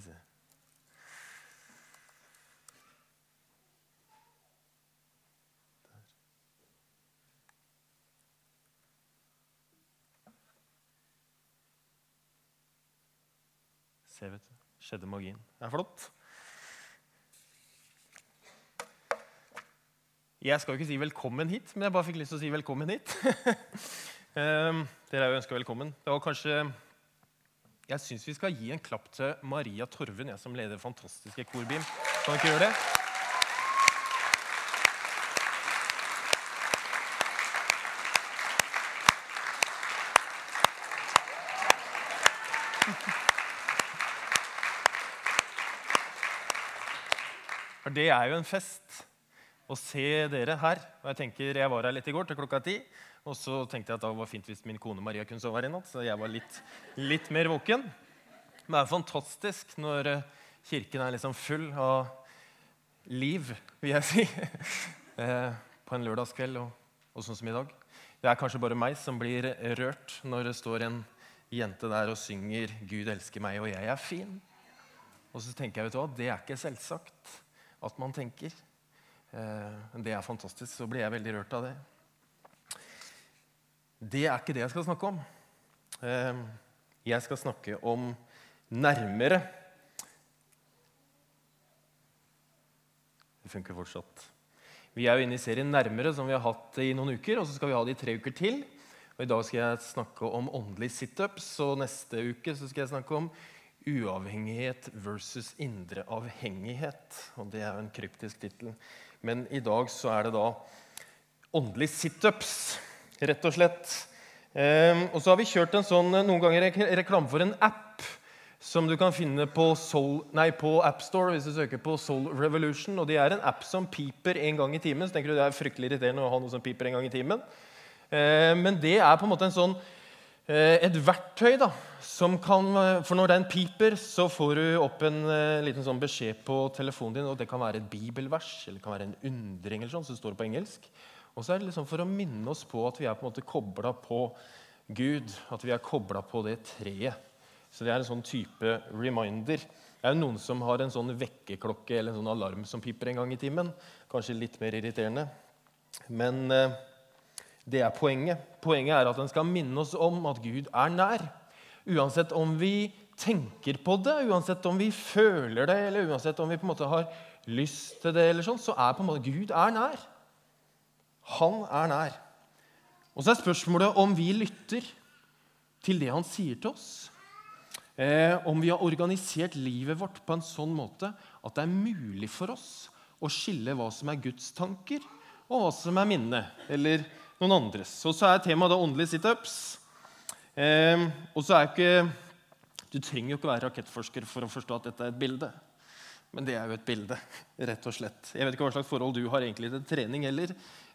vi se. Se, vet du. Skjedde magien. Det er flott. Jeg skal jo ikke si velkommen hit, men jeg bare fikk lyst til å si velkommen hit. um, dere er jo ønska velkommen. Det var kanskje Jeg syns vi skal gi en klapp til Maria Torven, jeg som leder fantastiske korbim. Kan dere gjøre det? For det er jo en fest å se dere her. Og Jeg tenker, jeg var her litt i går til klokka ti. Og så tenkte jeg at det var fint hvis min kone Maria kunne sove her i natt. Så jeg var litt, litt mer våken. Men det er fantastisk når eh, kirken er liksom full av liv, vil jeg si. Eh, på en lørdagskveld og, og sånn som i dag. Det er kanskje bare meg som blir rørt når det står en jente der og synger 'Gud elsker meg, og jeg er fin'. Og så tenker jeg, vet du hva, det er ikke selvsagt at man tenker. Eh, det er fantastisk. Så blir jeg veldig rørt av det. Det er ikke det jeg skal snakke om. Eh, jeg skal snakke om nærmere. Det funker fortsatt. Vi er jo inne i serien Nærmere, som vi har hatt i noen uker. Og så skal vi ha det i tre uker til. Og I dag skal jeg snakke om åndelig situps, og neste uke så skal jeg snakke om uavhengighet versus indre avhengighet. Og Det er jo en kryptisk tittel. Men i dag så er det da åndelig situps, rett og slett. Um, og så har vi kjørt en sånn, noen ganger reklame for en app som du kan finne på, Soul, nei, på AppStore hvis du søker på Soul Revolution. og Det er en app som piper en gang i timen. Så tenker du det er fryktelig irriterende å ha noe som piper en gang i timen. Uh, men det er på en måte en sånn uh, et verktøy da, som kan For når den piper, så får du opp en liten sånn beskjed på telefonen din. og Det kan være et bibelvers eller det kan være en undring eller sånn, som står på engelsk. Og så er det liksom for å minne oss på at vi er på en måte kobla på Gud. At vi er kobla på det treet. Så det er en sånn type reminder. Det er jo noen som har en sånn vekkerklokke eller en sånn alarm som piper en gang i timen. Kanskje litt mer irriterende. Men eh, det er poenget. Poenget er at den skal minne oss om at Gud er nær. Uansett om vi tenker på det, uansett om vi føler det, eller uansett om vi på en måte har lyst til det, eller sånn, så er på en måte Gud er nær. Han er nær. Og så er spørsmålet om vi lytter til det han sier til oss. Eh, om vi har organisert livet vårt på en sånn måte at det er mulig for oss å skille hva som er Guds tanker, og hva som er mine eller noen andres. Og så er temaet da åndelige situps. Eh, og så er ikke Du trenger jo ikke være rakettforsker for å forstå at dette er et bilde. Men det er jo et bilde, rett og slett. Jeg vet ikke hva slags forhold du har egentlig til trening heller.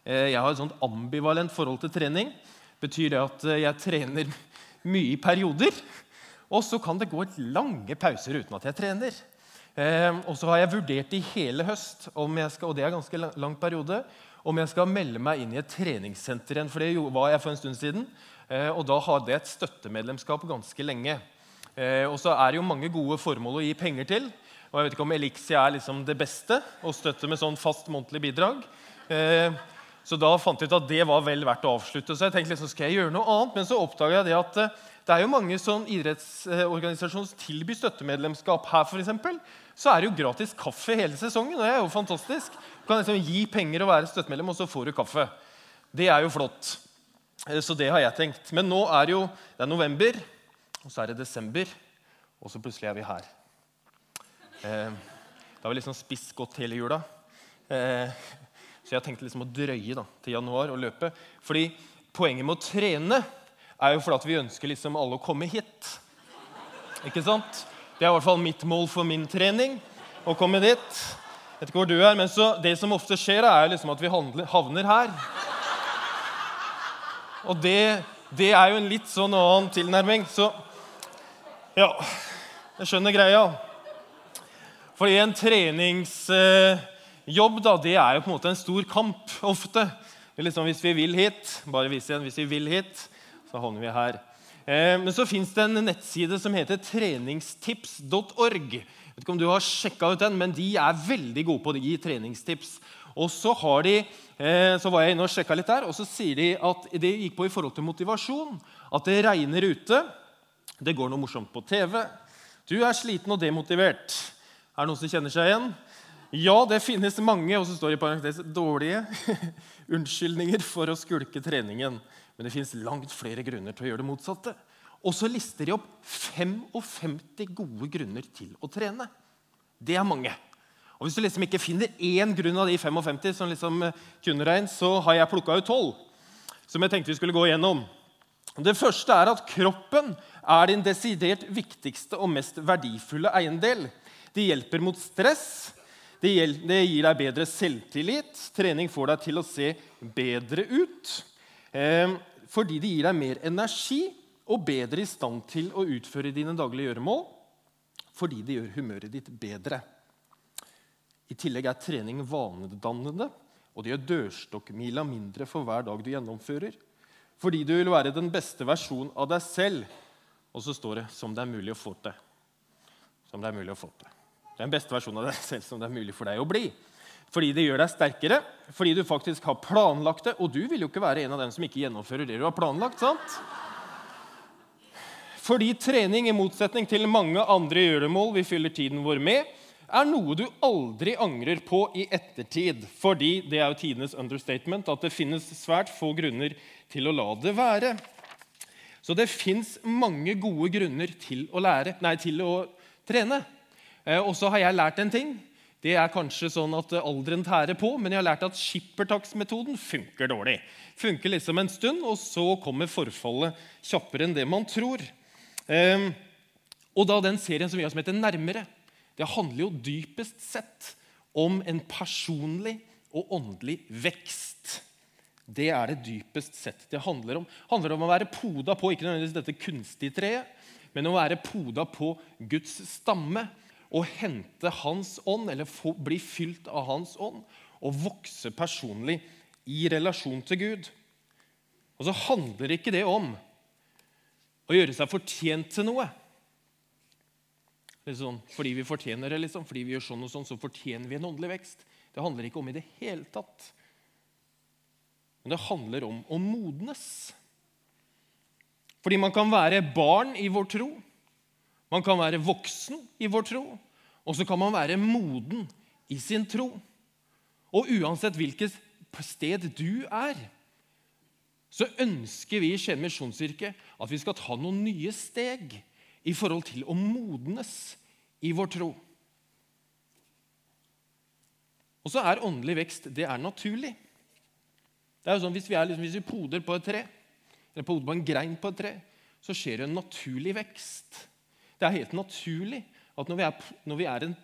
Eh, jeg har et sånt ambivalent forhold til trening. Betyr det at eh, jeg trener mye i perioder? Og så kan det gå et lange pauser uten at jeg trener. Eh, og så har jeg vurdert i hele høst, skal, og det er en ganske lang periode, om jeg skal melde meg inn i et treningssenter igjen. For det var jeg for en stund siden. Eh, og da hadde jeg et støttemedlemskap ganske lenge. Og så er det jo mange gode formål å gi penger til. Og jeg vet ikke om Elixia er liksom det beste å støtte med sånn fast månedlig bidrag. Så da fant jeg ut at det var vel verdt å avslutte. Så jeg tenkte liksom, skal jeg gjøre noe annet? Men så oppdaga jeg det at eh, det er jo mange sånn idrettsorganisasjoner som tilbyr støttemedlemskap. Her for så er det jo gratis kaffe hele sesongen. og det er jo fantastisk. Du kan liksom gi penger og være støttemedlem, og så får du kaffe. Det er jo flott. Eh, så det har jeg tenkt. Men nå er jo det er november, og så er det desember, og så plutselig er vi her. Eh, da har vi liksom spist godt hele jula. Eh, så jeg tenkte liksom å drøye da, til januar og løpe. Fordi poenget med å trene er jo fordi at vi ønsker liksom alle å komme hit. Ikke sant? Det er i hvert fall mitt mål for min trening. Å komme dit. Jeg vet ikke hvor du er, men så, Det som ofte skjer, er liksom at vi havner her. Og det, det er jo en litt sånn annen tilnærming. Så ja Jeg skjønner greia. Fordi en trenings... Eh, jobb da, det er jo på en måte en stor kamp ofte. Liksom, hvis vi vil hit, bare vis igjen, hvis vi vil hit, så havner vi her. Eh, men så fins det en nettside som heter treningstips.org. Vet ikke om du har sjekka ut den, men De er veldig gode på å gi treningstips. Og Så har de, eh, så var jeg inne og sjekka litt der, og så sier de at det gikk på i forhold til motivasjon. At det regner ute, det går noe morsomt på TV. Du er sliten og demotivert. Er det noen som kjenner seg igjen? Ja, det finnes mange og så står det i parentes, dårlige unnskyldninger for å skulke treningen. Men det fins langt flere grunner til å gjøre det motsatte. Og så lister de opp 55 gode grunner til å trene. Det er mange. Og Hvis du liksom ikke finner én grunn av de 55, som liksom eh, kunne så har jeg plukka ut 12 som jeg tenkte vi skulle gå igjennom. Det første er at kroppen er din desidert viktigste og mest verdifulle eiendel. Det hjelper mot stress, det, gir deg bedre selvtillit. Trening får deg til å se bedre ut. Ehm, fordi det gir deg mer energi og bedre i stand til å utføre dine daglige gjøremål. Fordi det gjør humøret ditt bedre. I tillegg er trening vanedannende, og det gjør dørstokkmila mindre for hver dag du gjennomfører. Fordi du vil være den beste versjonen av deg selv. Og så står det 'som det er mulig å få til'. Som det er mulig å få til. Den beste versjonen av deg selv som det er mulig for deg å bli. Fordi det gjør deg sterkere, fordi du faktisk har planlagt det. Og du vil jo ikke være en av dem som ikke gjennomfører det du har planlagt. sant? Fordi trening, i motsetning til mange andre gjøremål vi fyller tiden vår med, er noe du aldri angrer på i ettertid. Fordi det er jo tidenes understatement at det finnes svært få grunner til å la det være. Så det fins mange gode grunner til å, lære, nei, til å trene. Eh, og så har jeg lært en ting. Det er kanskje sånn at alderen tærer på, men jeg har lært at skippertaksmetoden funker dårlig. Funker liksom en stund, og så kommer forfallet kjappere enn det man tror. Um, og da den serien som vi har som heter Nærmere, det handler jo dypest sett om en personlig og åndelig vekst. Det er det dypest sett det handler om. Det handler om å være poda på ikke nødvendigvis dette kunstige treet, men å være poda på Guds stamme å hente Hans ånd, eller få, bli fylt av Hans ånd, og vokse personlig i relasjon til Gud. Og så handler ikke det om å gjøre seg fortjent til noe. Sånn, fordi vi fortjener det, liksom, fordi vi gjør sånn og sånn, så fortjener vi en åndelig vekst. Det handler ikke om i det hele tatt. Men det handler om å modnes. Fordi man kan være barn i vår tro. Man kan være voksen i vår tro, og så kan man være moden i sin tro. Og uansett hvilket sted du er, så ønsker vi i Skien misjonskirke at vi skal ta noen nye steg i forhold til å modnes i vår tro. Og så er åndelig vekst det er naturlig. Det er jo sånn, Hvis vi, er, liksom, hvis vi poder på et tre, eller poder på en grein på et tre, så skjer det en naturlig vekst. Det er helt naturlig at når vi er, når vi er en,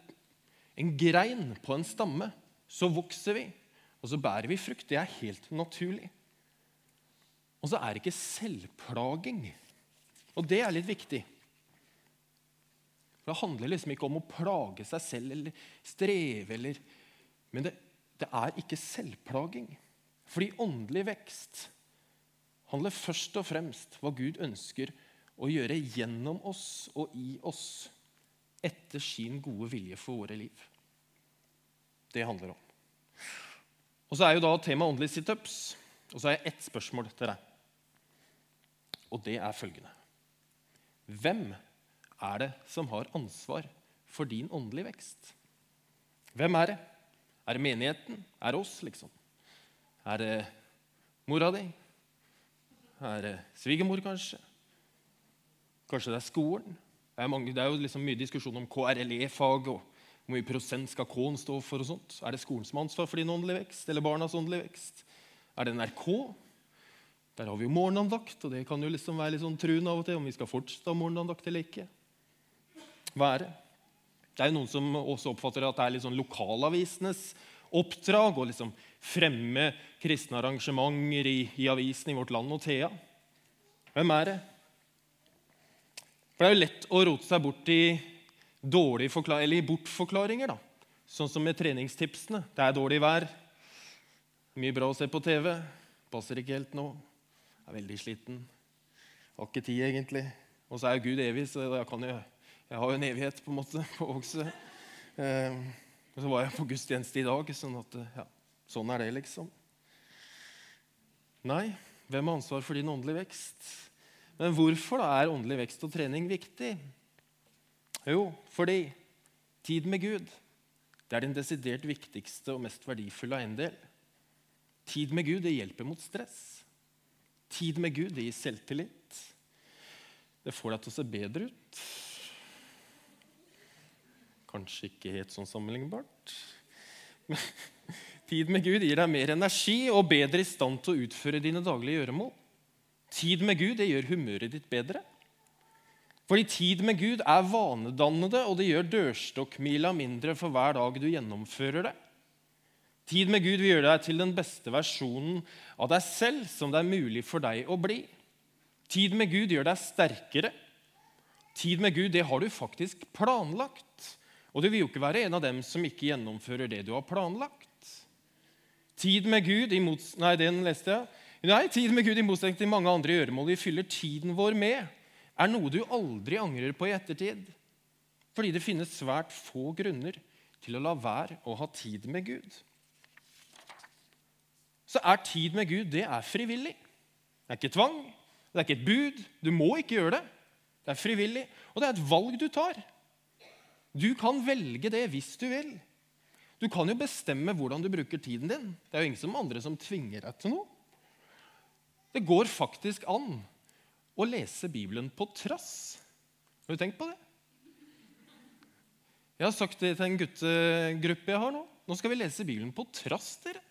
en, grein på en stamme, så vokser vi, og så bærer vi frukt. Det er helt naturlig. Og så er det ikke selvplaging. Og det er litt viktig. For Det handler liksom ikke om å plage seg selv eller streve. Eller, men det, det er ikke selvplaging. Fordi åndelig vekst handler først og fremst hva Gud ønsker å gjøre gjennom oss og i oss etter sin gode vilje for våre liv. Det handler om. Og Så er jo da temaet åndelige situps. Og så har jeg ett spørsmål til deg. Og det er følgende Hvem er det som har ansvar for din åndelige vekst? Hvem er det? Er det menigheten? Er det oss, liksom? Er det mora di? Er det svigermor, kanskje? Kanskje det er skolen? Det er, mange, det er jo liksom mye diskusjon om KRLE-fag og hvor mye prosent skal K-en stå for. og sånt. Er det skolen som har ansvar for din åndelige vekst, eller barnas åndelige vekst? Er det NRK? Der har vi jo morgenandakt, og det kan jo liksom være litt sånn truen av og til om vi skal fortsette morgenandakt eller ikke. Hva det? Det er jo noen som også oppfatter at det er litt sånn lokalavisenes oppdrag å liksom fremme kristne arrangementer i, i avisen i Vårt Land og Thea. Hvem er det? For Det er jo lett å rote seg bort i, i bortforklaringer. da. Sånn som med treningstipsene. Det er dårlig vær. Mye bra å se på TV. Passer ikke helt nå. Er veldig sliten. Har ikke tid, egentlig. Og så er jo Gud evig, så jeg, jo, jeg har jo en evighet på en måte på å. Eh, og så var jeg på gudstjeneste i dag, sånn at ja, sånn er det, liksom. Nei, hvem har ansvar for din åndelige vekst? Men hvorfor da er åndelig vekst og trening viktig? Jo, fordi tid med Gud det er den desidert viktigste og mest verdifulle eiendel. Tid med Gud det hjelper mot stress. Tid med Gud det gir selvtillit. Det får deg til å se bedre ut. Kanskje ikke helt sånn sammenlignbart. Men tid med Gud gir deg mer energi og bedre i stand til å utføre dine daglige gjøremål. Tid med Gud det gjør humøret ditt bedre. Fordi tid med Gud er vanedannende, og det gjør dørstokkmila mindre for hver dag du gjennomfører det. Tid med Gud vil gjøre deg til den beste versjonen av deg selv som det er mulig for deg å bli. Tid med Gud gjør deg sterkere. Tid med Gud det har du faktisk planlagt. Og du vil jo ikke være en av dem som ikke gjennomfører det du har planlagt. Tid med Gud i mots Nei, den leste jeg. Nei, tid med Gud i motsetning til mange andre gjøremål vi fyller tiden vår med er noe du aldri angrer på i ettertid. Fordi det finnes svært få grunner til å la være å ha tid med Gud. Så er tid med Gud det er frivillig. Det er ikke tvang, det er ikke et bud. Du må ikke gjøre det. Det er frivillig, og det er et valg du tar. Du kan velge det hvis du vil. Du kan jo bestemme hvordan du bruker tiden din. Det er jo ingen som andre som tvinger deg til noe. Det går faktisk an å lese Bibelen på trass. Har du tenkt på det? Jeg har sagt det til en guttegruppe jeg har nå. Nå skal vi lese Bibelen på trass. dere.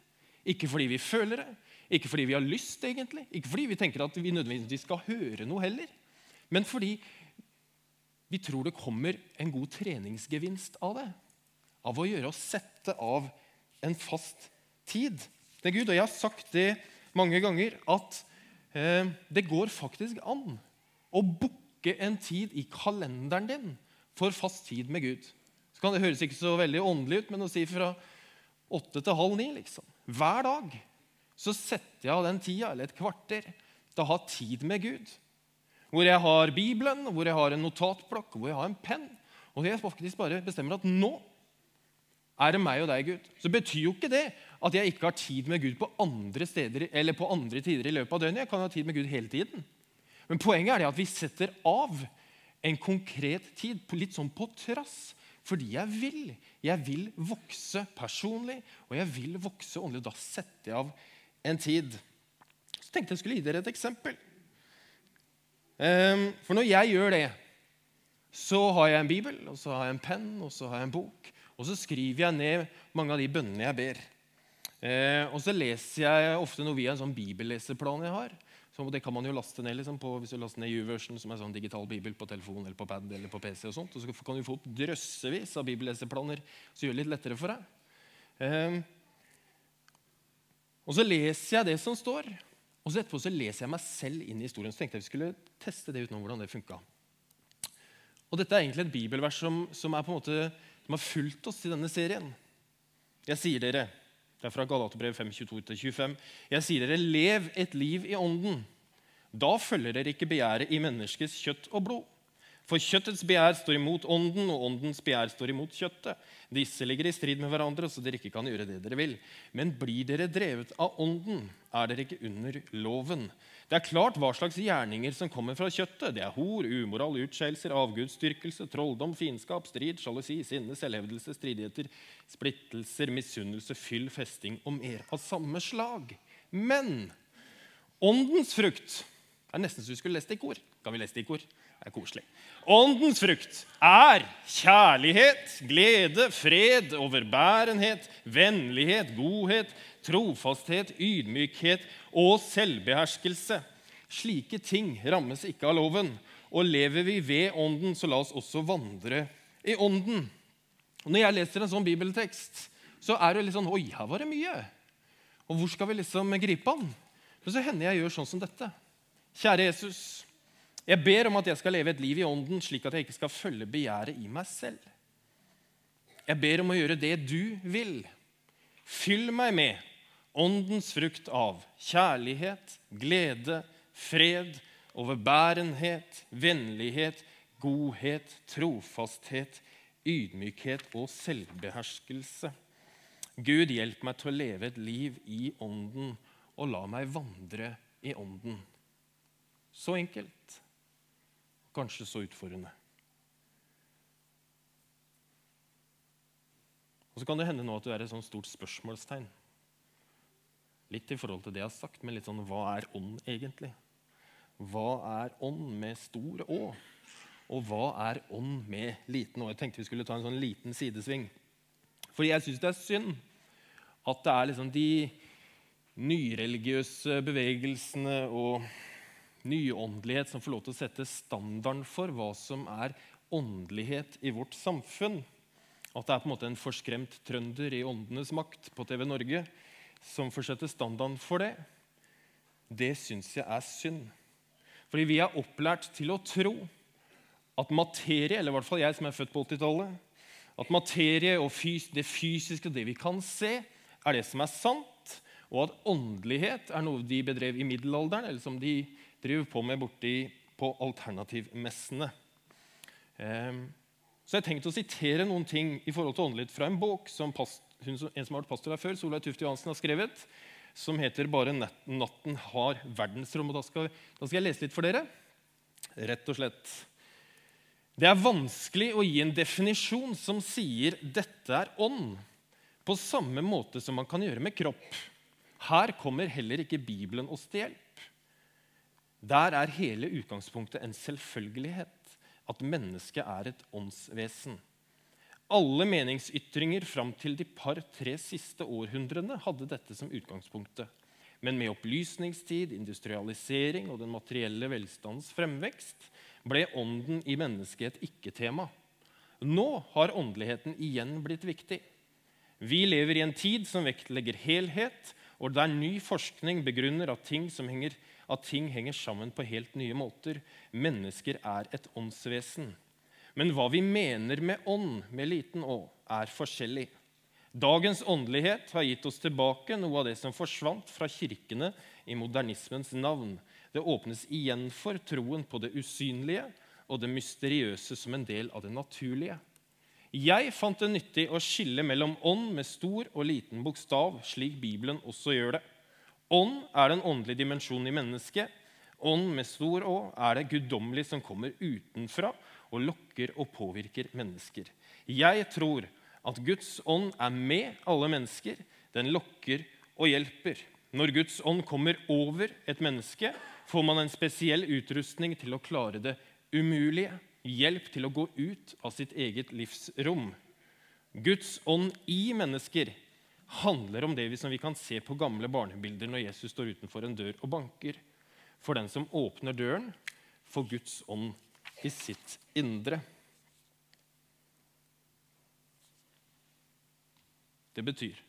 Ikke fordi vi føler det, ikke fordi vi har lyst, egentlig. Ikke fordi vi tenker at vi nødvendigvis skal høre noe heller. Men fordi vi tror det kommer en god treningsgevinst av det. Av å gjøre oss sette av en fast tid. Det er Gud, og Jeg har sagt det mange ganger at det går faktisk an å booke en tid i kalenderen din for fast tid med Gud. Så kan Det høres ikke så veldig åndelig ut, men å si fra åtte til halv ni liksom. hver dag så setter jeg av den tida, eller et kvarter, til å ha tid med Gud. Hvor jeg har Bibelen, hvor jeg har en notatblokk, hvor jeg har en penn. Og jeg faktisk bare bestemmer at nå er det meg og deg, Gud. Så betyr jo ikke det at jeg ikke har tid med Gud på andre steder på andre tider i løpet av døgnet. Jeg kan ha tid med Gud hele tiden. Men poenget er det at vi setter av en konkret tid, litt sånn på trass. Fordi jeg vil. Jeg vil vokse personlig, og jeg vil vokse åndelig. Og Da setter jeg av en tid. Så tenkte jeg skulle gi dere et eksempel. Ehm, for når jeg gjør det, så har jeg en bibel, og så har jeg en penn og så har jeg en bok. Og så skriver jeg ned mange av de bønnene jeg ber. Eh, og så leser jeg ofte noe via en sånn bibelleseplan jeg har. Så det kan man jo laste ned liksom, på, hvis du laster ned U-version, som er sånn digital bibel på telefon eller på pad eller på PC. Og sånt, og så kan du få opp drøssevis av bibelleseplaner som gjør det litt lettere for deg. Eh, og så leser jeg det som står, og så etterpå så leser jeg meg selv inn i historien. Så tenkte jeg vi skulle teste det utenom hvordan det funka. Og dette er egentlig et bibelvers som, som er på en måte som har fulgt oss i denne serien. Jeg sier dere, Det er fra Galaterbrev 5.22-25. Jeg sier dere, lev et liv i ånden. Da følger dere ikke begjæret i menneskets kjøtt og blod. For kjøttets begjær står imot ånden, og åndens begjær står imot kjøttet. Disse ligger i strid med hverandre, så dere ikke kan gjøre det dere vil. Men blir dere drevet av ånden, er dere ikke under loven. Det er klart hva slags gjerninger som kommer fra kjøttet. Det er hor, umoral, utskeielser, avgudsdyrkelse, trolldom, fiendskap, strid, sjalusi, sinne, selvhevdelse, stridigheter, splittelser, misunnelse, fyll, festing og mer av samme slag. Men åndens frukt er nesten så vi skulle lest det i kor. Kan vi lese det i kor? Det er koselig. Åndens frukt er kjærlighet, glede, fred, overbærenhet, vennlighet, godhet, trofasthet, ydmykhet og selvbeherskelse. Slike ting rammes ikke av loven. Og lever vi ved Ånden, så la oss også vandre i Ånden. Når jeg leser en sånn bibeltekst, så er det litt sånn Oi, her var det mye. Og hvor skal vi liksom gripe an? Men så hender jeg gjør sånn som dette. Kjære Jesus. Jeg ber om at jeg skal leve et liv i ånden, slik at jeg ikke skal følge begjæret i meg selv. Jeg ber om å gjøre det du vil. Fyll meg med åndens frukt av kjærlighet, glede, fred, overbærenhet, vennlighet, godhet, trofasthet, ydmykhet og selvbeherskelse. Gud, hjelp meg til å leve et liv i Ånden, og la meg vandre i Ånden. Så enkelt. Kanskje så utfordrende. Og Så kan det hende nå at du er et sånt stort spørsmålstegn. Litt i forhold til det jeg har sagt, men litt sånn hva er ånd egentlig? Hva er ånd med stor Å? Og hva er ånd med liten Å? Jeg tenkte vi skulle ta en sånn liten sidesving. Fordi jeg syns det er synd at det er liksom de nyreligiøse bevegelsene og nyåndelighet som får lov til å sette standarden for hva som er åndelighet i vårt samfunn. At det er på en måte en forskremt trønder i Åndenes makt på TV Norge som får sette standarden for det. Det syns jeg er synd. Fordi vi er opplært til å tro at materie, eller i hvert fall jeg som er født på 80-tallet, at materie og fys det fysiske og det vi kan se, er det som er sant, og at åndelighet er noe de bedrev i middelalderen, eller som de driver på med borti på alternativmessene. Um, så jeg har tenkt å sitere noen ting i forhold til åndelighet fra en bok som past, hun, en som har vært pastor her før, Solveig Tufte Johansen, har skrevet som heter 'Bare natten har verdensrom'. Og da skal, da skal jeg lese litt for dere. Rett og slett. Det er vanskelig å gi en definisjon som sier 'dette er ånd', på samme måte som man kan gjøre med kropp. Her kommer heller ikke Bibelen oss til hjelp. Der er hele utgangspunktet en selvfølgelighet, at mennesket er et åndsvesen. Alle meningsytringer fram til de par-tre siste århundrene hadde dette som utgangspunktet. Men med opplysningstid, industrialisering og den materielle velstandens fremvekst ble ånden i mennesket et ikke-tema. Nå har åndeligheten igjen blitt viktig. Vi lever i en tid som vektlegger helhet, og der ny forskning begrunner at ting, henger, at ting henger sammen på helt nye måter. Mennesker er et åndsvesen. Men hva vi mener med ånd, med liten å, er forskjellig. Dagens åndelighet har gitt oss tilbake noe av det som forsvant fra kirkene i modernismens navn. Det åpnes igjen for troen på det usynlige og det mysteriøse som en del av det naturlige. Jeg fant det nyttig å skille mellom ånd med stor og liten bokstav, slik Bibelen også gjør det. Ånd er den åndelige dimensjonen i mennesket. Ånd med stor Å er det guddommelige som kommer utenfra og lokker og påvirker mennesker. Jeg tror at Guds ånd er med alle mennesker. Den lokker og hjelper. Når Guds ånd kommer over et menneske, får man en spesiell utrustning til å klare det umulige. Hjelp til å gå ut av sitt eget livsrom. Guds ånd i mennesker handler om det som vi kan se på gamle barnebilder når Jesus står utenfor en dør og banker. For den som åpner døren, får Guds ånd i sitt indre. Det betyr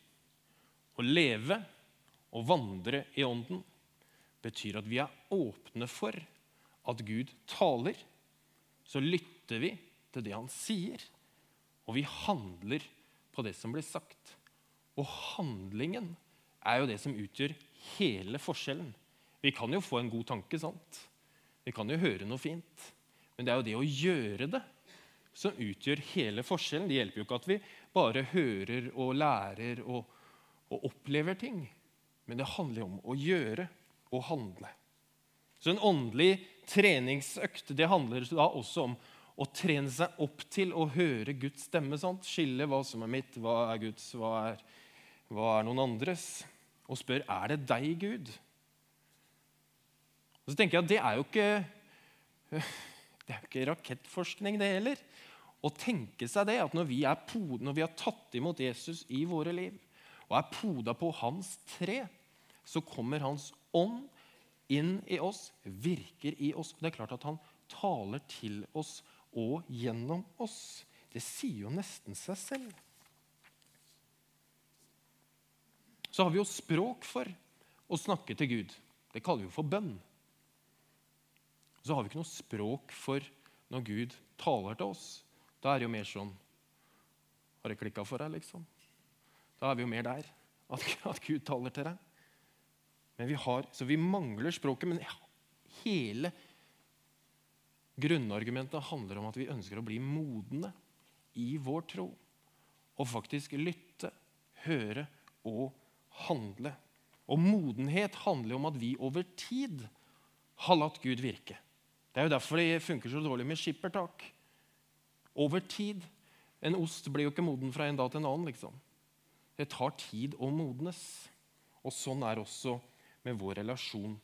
å leve og vandre i Ånden betyr at vi er åpne for at Gud taler. Så lytter vi til det han sier, og vi handler på det som blir sagt. Og handlingen er jo det som utgjør hele forskjellen. Vi kan jo få en god tanke, sant? Vi kan jo høre noe fint. Men det er jo det å gjøre det som utgjør hele forskjellen. Det hjelper jo ikke at vi bare hører og lærer og, og opplever ting. Men det handler jo om å gjøre og handle. Så en åndelig treningsøkt det handler da også om å trene seg opp til å høre Guds stemme. Sant? Skille hva som er mitt, hva er Guds, hva er, hva er noen andres. Og spør er det deg, Gud. Og så tenker jeg at det er jo ikke det er jo ikke rakettforskning, det heller. Å tenke seg det, at når vi, poda, når vi har tatt imot Jesus i våre liv og er poda på hans tre, så kommer hans ånd inn i oss, virker i oss. Det er klart at han taler til oss og gjennom oss. Det sier jo nesten seg selv. Så har vi jo språk for å snakke til Gud. Det kaller vi jo for bønn så har vi ikke noe språk for når Gud taler til oss. Da er det jo mer sånn Har det klikka for deg, liksom? Da er vi jo mer der. At, at Gud taler til deg. Men vi har, så vi mangler språket. Men hele Grunnargumentet handler om at vi ønsker å bli modne i vår tro. Og faktisk lytte, høre og handle. Og modenhet handler om at vi over tid har latt Gud virke. Det er jo derfor det funker så dårlig med skippertak. Over tid. En ost blir jo ikke moden fra en dag til en annen. liksom. Det tar tid å modnes. Og sånn er også med vår relasjon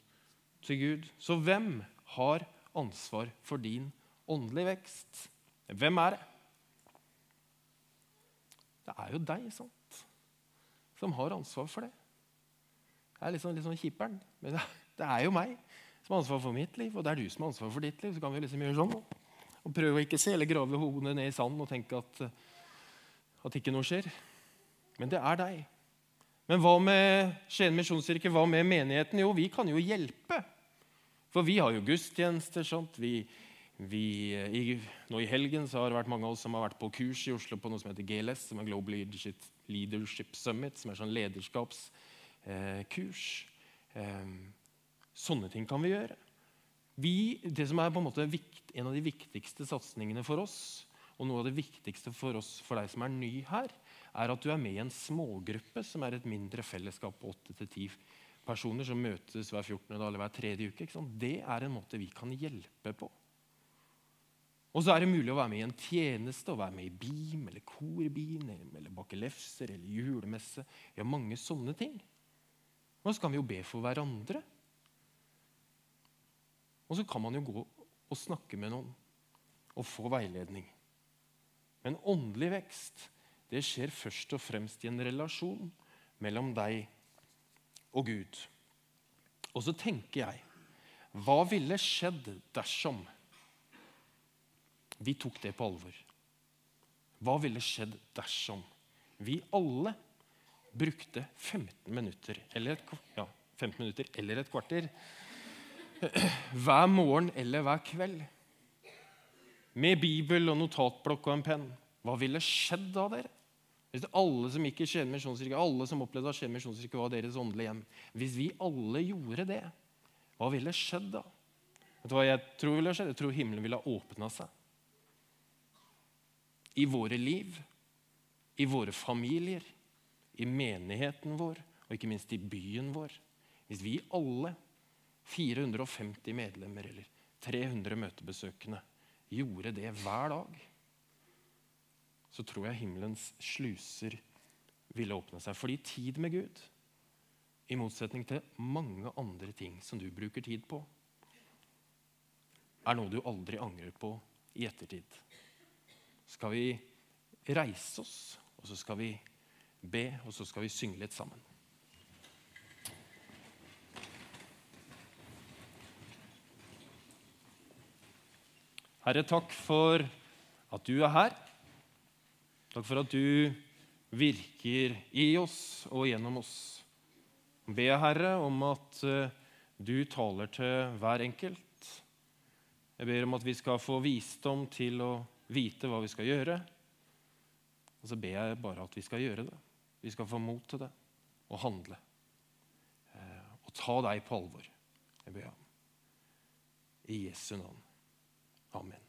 til Gud. Så hvem har ansvar for din åndelige vekst? Hvem er det? Det er jo deg sant? som har ansvar for det. Jeg er liksom, liksom kipperen. Men det, er jo meg som har ansvar for mitt liv, og det er du som har ansvar for ditt liv. Så kan vi liksom gjøre sånn og prøve å ikke se eller grave hodet ned i sanden og tenke at, at ikke noe skjer. Men det er deg. Men hva med Skien misjonskirke? Hva med menigheten? Jo, vi kan jo hjelpe. For vi har jo gudstjenester. sant? Vi, vi, i, nå I helgen så har det vært mange av oss som har vært på kurs i Oslo på noe som heter GLS, som er Global Leadership, Leadership Summit, som er sånn lederskapskurs. Eh, sånne ting kan vi gjøre. Vi, det som er en vikt, en av de viktigste satsingene for oss, og noe av det viktigste for oss for deg som er ny her, er at du er med i en smågruppe som er et mindre fellesskap på 8-10 personer som møtes hver 14. dag eller hver tredje uke. Det er en måte vi kan hjelpe på. Og så er det mulig å være med i en tjeneste, å være med i BIM eller korbin eller bake lefser eller julemesse. Vi har mange sånne ting. Og så kan vi jo be for hverandre. Og så kan man jo gå og snakke med noen og få veiledning. Men åndelig vekst det skjer først og fremst i en relasjon mellom deg og Gud. Og så tenker jeg Hva ville skjedd dersom vi tok det på alvor? Hva ville skjedd dersom vi alle brukte 15 minutter eller et, ja, 15 minutter eller et kvarter hver morgen eller hver kveld med bibel og notatblokk og en penn? Hva ville skjedd da, dere? Hvis alle som gikk i Skien misjonskirke, alle som opplevde at Skien misjonskirke var deres åndelige hjem Hvis vi alle gjorde det, hva ville skjedd da? Vet du hva jeg tror ville skjedd? Jeg tror himmelen ville ha åpna seg. I våre liv, i våre familier, i menigheten vår og ikke minst i byen vår. Hvis vi alle, 450 medlemmer eller 300 møtebesøkende, gjorde det hver dag så tror jeg himmelens sluser ville åpne seg. Fordi tid med Gud, i motsetning til mange andre ting som du bruker tid på, er noe du aldri angrer på i ettertid. Skal vi reise oss, og så skal vi be, og så skal vi synge litt sammen. Herre, takk for at du er her. Takk for at du virker i oss og gjennom oss. Be, Herre, om at eh, du taler til hver enkelt. Jeg ber om at vi skal få visdom til å vite hva vi skal gjøre. Og så ber jeg bare at vi skal gjøre det. Vi skal få mot til det og handle. Eh, og ta deg på alvor. Jeg ber om. I Jesu navn. Amen.